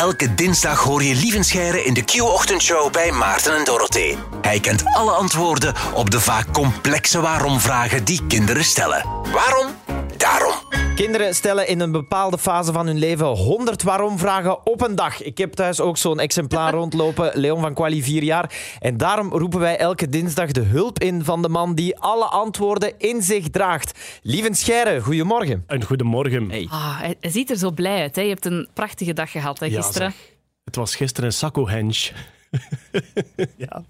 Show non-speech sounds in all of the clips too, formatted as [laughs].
Elke dinsdag hoor je Lievenscheire in de Q-ochtendshow bij Maarten en Dorothee. Hij kent alle antwoorden op de vaak complexe waarom-vragen die kinderen stellen. Waarom? Kinderen stellen in een bepaalde fase van hun leven 100 waarom-vragen op een dag. Ik heb thuis ook zo'n exemplaar [laughs] rondlopen, Leon van Quali, 4 jaar. En daarom roepen wij elke dinsdag de hulp in van de man die alle antwoorden in zich draagt. Lieven Scheire, goedemorgen. Een goedemorgen. Hey. Ah, hij, ziet er zo blij uit. Hè? Je hebt een prachtige dag gehad hè, Ja, gisteren. zeg. Het was gisteren een Sacco-henge. [laughs] ja.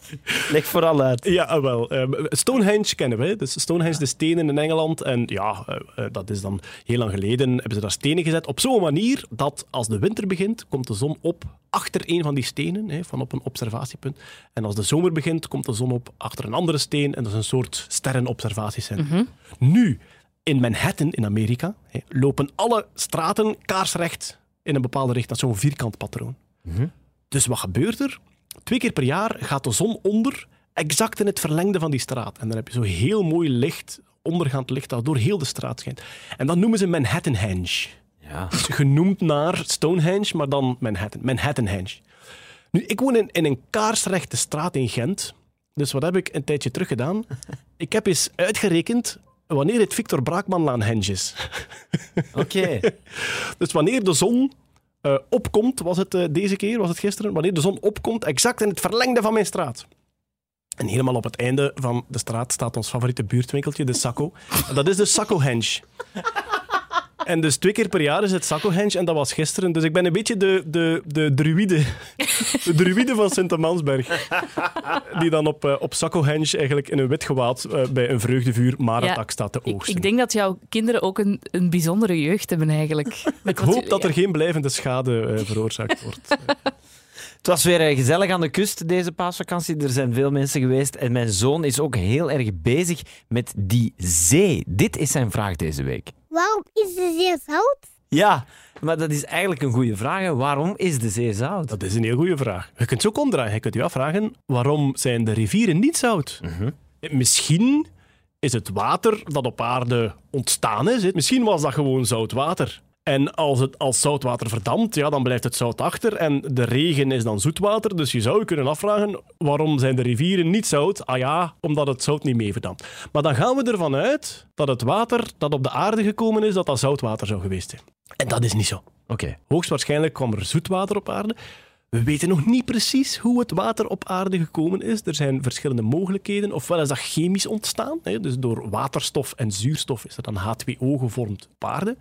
Leg vooral uit. Ja, ah, wel. ehm, Stonehenge kennen we. Dus Stonehenge, de stenen in Engeland. En ja, eh, eh, dat is dan heel lang geleden. Hebben ze daar stenen gezet op zo'n manier dat als de winter begint, komt de zon op achter een van die stenen, hè, van op een observatiepunt. En als de zomer begint, komt de zon op achter een andere steen. En dat is een soort sterrenobservatiecentrum. Nu, in Manhattan, in Amerika, hè, lopen alle straten kaarsrecht in een bepaalde richting. Dat is zo'n vierkant patroon. Dus wat gebeurt er? Twee keer per jaar gaat de zon onder, exact in het verlengde van die straat. En dan heb je zo heel mooi licht, ondergaand licht, dat door heel de straat schijnt. En dat noemen ze Manhattanhenge. Ja. Dus genoemd naar Stonehenge, maar dan Manhattan. Manhattanhenge. Nu, ik woon in, in een kaarsrechte straat in Gent. Dus wat heb ik een tijdje terug gedaan? [laughs] Ik heb eens uitgerekend wanneer het Victor Braakmanlaan henge is. Oké. [laughs] Dus wanneer de zon eh, opkomt, was het eh, deze keer, was het gisteren, wanneer de zon opkomt, exact in het verlengde van mijn straat. En helemaal op het einde van de straat staat ons favoriete buurtwinkeltje, de. En dat is de Sacco-henge. En dus twee keer per jaar is het Sacco-henge en dat was gisteren. Dus ik ben een beetje de, de, de druïde. [laughs] De druïde van Sint-Amansberg. Die dan op, eh, op Sacco-henge eigenlijk in een wit gewaad eh, bij een vreugdevuur Maratak staat te oogsten. ik denk dat jouw kinderen ook een, een bijzondere jeugd hebben eigenlijk. [laughs] Ik hoop dat er geen blijvende schade eh, veroorzaakt wordt. [laughs] Het was weer gezellig aan de kust deze paasvakantie. Er zijn veel mensen geweest. En mijn zoon is ook heel erg bezig met die zee. Dit is zijn vraag deze week. Waarom is de zee zout? Ja, maar dat is eigenlijk een goede vraag. hè. Waarom is de zee zout? Dat is een heel goede vraag. Je kunt het ook omdraaien. Je kunt je afvragen, waarom zijn de rivieren niet zout? Eh, Misschien is het water dat op aarde ontstaan is, misschien was dat gewoon zout water. En als het als zoutwater verdampt, ja, dan blijft het zout achter. En de regen is dan zoetwater. Dus je zou je kunnen afvragen, waarom zijn de rivieren niet zout? Ah ja, omdat het zout niet mee verdampt. Maar dan gaan we ervan uit dat het water dat op de aarde gekomen is, dat dat zoutwater zou geweest zijn. En dat is niet zo. Oké. Hoogstwaarschijnlijk kwam er zoetwater op aarde. We weten nog niet precies hoe het water op aarde gekomen is. Er zijn verschillende mogelijkheden. Ofwel is dat chemisch ontstaan, hè, dus door waterstof en zuurstof is er dan H2O gevormd op aarde.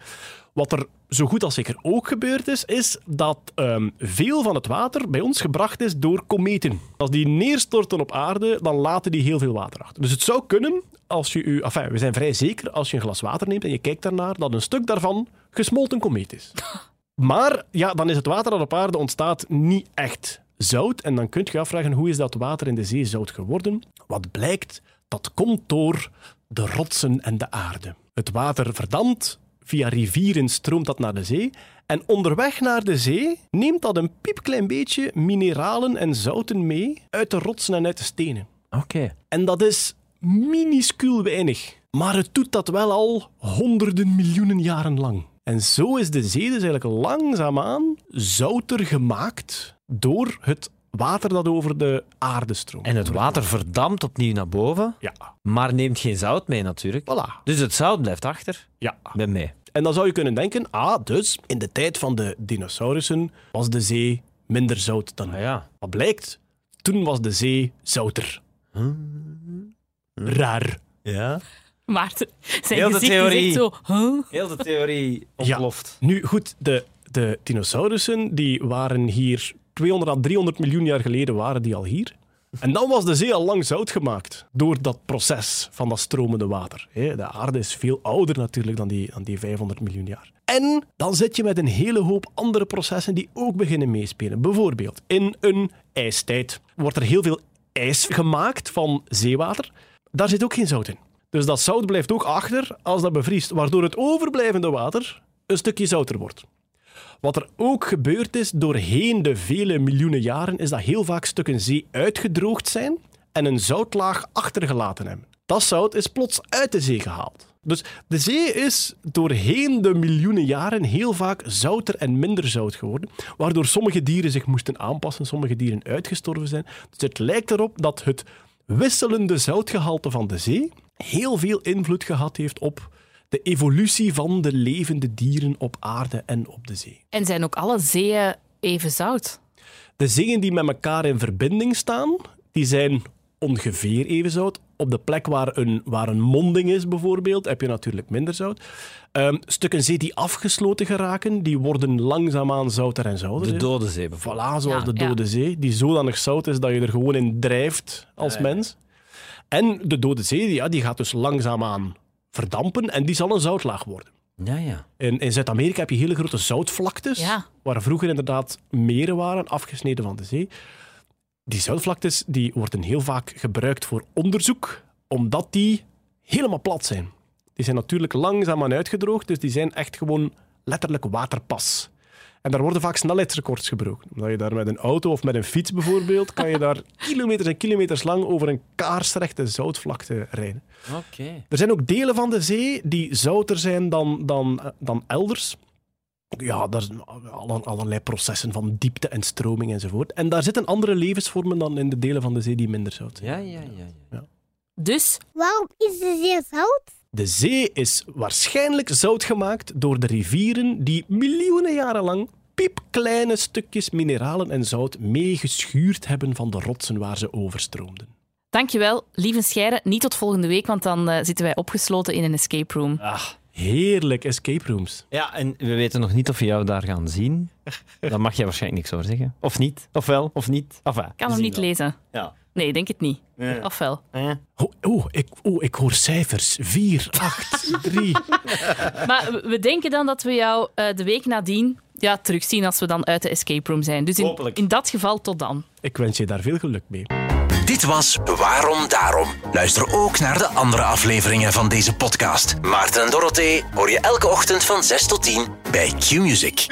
Wat er zo goed als zeker ook gebeurd is, is dat ehm, veel van het water bij ons gebracht is door kometen. Als die neerstorten op aarde, dan laten die heel veel water achter. Dus het zou kunnen, als je u, we zijn vrij zeker, als je een glas water neemt en je kijkt daarnaar, dat een stuk daarvan gesmolten komeet is. [laughs] Maar ja, dan is het water dat op aarde ontstaat niet echt zout. En dan kun je je afvragen, hoe is dat water in de zee zout geworden? Wat blijkt, dat komt door de rotsen en de aarde. Het water verdampt, via rivieren stroomt dat naar de zee. En onderweg naar de zee neemt dat een piepklein beetje mineralen en zouten mee uit de rotsen en uit de stenen. Oké. En dat is minuscuul weinig. Maar het doet dat wel al honderden miljoenen jaren lang. En zo is de zee dus eigenlijk langzaamaan zouter gemaakt door het water dat over de aarde stroomt. En het water verdampt opnieuw naar boven, Ja, maar neemt geen zout mee natuurlijk. voilà. Dus het zout blijft achter. Ja. Ben mee. En dan zou je kunnen denken, ah, dus in de tijd van de dinosaurussen was de zee minder zout dan nu. Ah ja. Wat blijkt? Toen was de zee zouter. Raar. Ja. [laughs] Maarten, zijn Heel de gezicht theorie. is echt zo... Huh? Heel de theorie Ja. ontploft. Nu goed, de, de dinosaurussen die waren hier 200 à 300 miljoen jaar geleden waren die al hier. En dan was de zee al lang zout gemaakt door dat proces van dat stromende water. Hè, De aarde is veel ouder natuurlijk dan die, dan die 500 miljoen jaar. En dan zit je met een hele hoop andere processen die ook beginnen meespelen. Bijvoorbeeld, in een ijstijd wordt er heel veel ijs gemaakt van zeewater. Daar zit ook geen zout in. Dus dat zout blijft ook achter als dat bevriest, waardoor het overblijvende water een stukje zouter wordt. Wat er ook gebeurd is doorheen de vele miljoenen jaren, is dat heel vaak stukken zee uitgedroogd zijn en een zoutlaag achtergelaten hebben. Dat zout is plots uit de zee gehaald. Dus de zee is doorheen de miljoenen jaren heel vaak zouter en minder zout geworden, waardoor sommige dieren zich moesten aanpassen, sommige dieren uitgestorven zijn. Dus het lijkt erop dat het wisselende zoutgehalte van de zee heel veel invloed gehad heeft op de evolutie van de levende dieren op aarde en op de zee. En zijn ook alle zeeën even zout? De zeeën die met elkaar in verbinding staan, die zijn ongeveer even zout. Op de plek waar een, waar een monding is, bijvoorbeeld, heb je natuurlijk minder zout. Ehm, stukken zee die afgesloten geraken, die worden langzaamaan zouter en zouter. De. Dode Zee bijvoorbeeld. Voilà, zoals Ja, de ja. Dode Zee, die zodanig zout is dat je er gewoon in drijft als mens. En de Dode Zee, ja, die gaat dus langzaamaan verdampen en die zal een zoutlaag worden. Ja, ja. In, in Zuid-Amerika heb je hele grote zoutvlaktes, Ja. waar vroeger inderdaad meren waren, afgesneden van de zee. Die zoutvlaktes die worden heel vaak gebruikt voor onderzoek, omdat die helemaal plat zijn. Die zijn natuurlijk langzaamaan uitgedroogd, dus die zijn echt gewoon letterlijk waterpas. En daar worden vaak snelheidsrecords gebroken. Omdat je daar met een auto of met een fiets bijvoorbeeld, kan je daar [laughs] kilometers en kilometers lang over een kaarsrechte zoutvlakte rijden. Oké. Er zijn ook delen van de zee die zouter zijn dan, dan, dan elders. Ja, daar zijn alle- allerlei processen van diepte en stroming enzovoort. En daar zitten andere levensvormen dan in de delen van de zee die minder zout zijn. Ja, ja, ja. ja. Dus Waarom is de zee zout? De zee is waarschijnlijk zout gemaakt door de rivieren die miljoenen jaren lang piepkleine stukjes mineralen en zout meegeschuurd hebben van de rotsen waar ze overstroomden. dankjewel, lieve Scheire. Niet tot volgende week, want dan eh, zitten wij opgesloten in een escape room. Ah. Heerlijk escape rooms. Ja, en we weten nog niet of we jou daar gaan zien. [laughs] Daar mag jij waarschijnlijk niks over zeggen. Of niet. Of wel, of niet. Of, Ik kan hem niet lezen. Ja. Nee, denk het niet. Ja. Of wel? Eh. Oh, oh, ik, oh, ik hoor cijfers. 4, 8, 3. Maar we- denken dan dat we jou eh, de week nadien ja, terugzien als we dan uit de escape room zijn. Dus in, Hopelijk. in dat geval tot dan. Ik wens je daar veel geluk mee. Dit was Waarom Daarom. Luister ook naar de andere afleveringen van deze podcast. Maarten en Dorothee hoor je elke ochtend van 6 tot 10 bij Q-Music.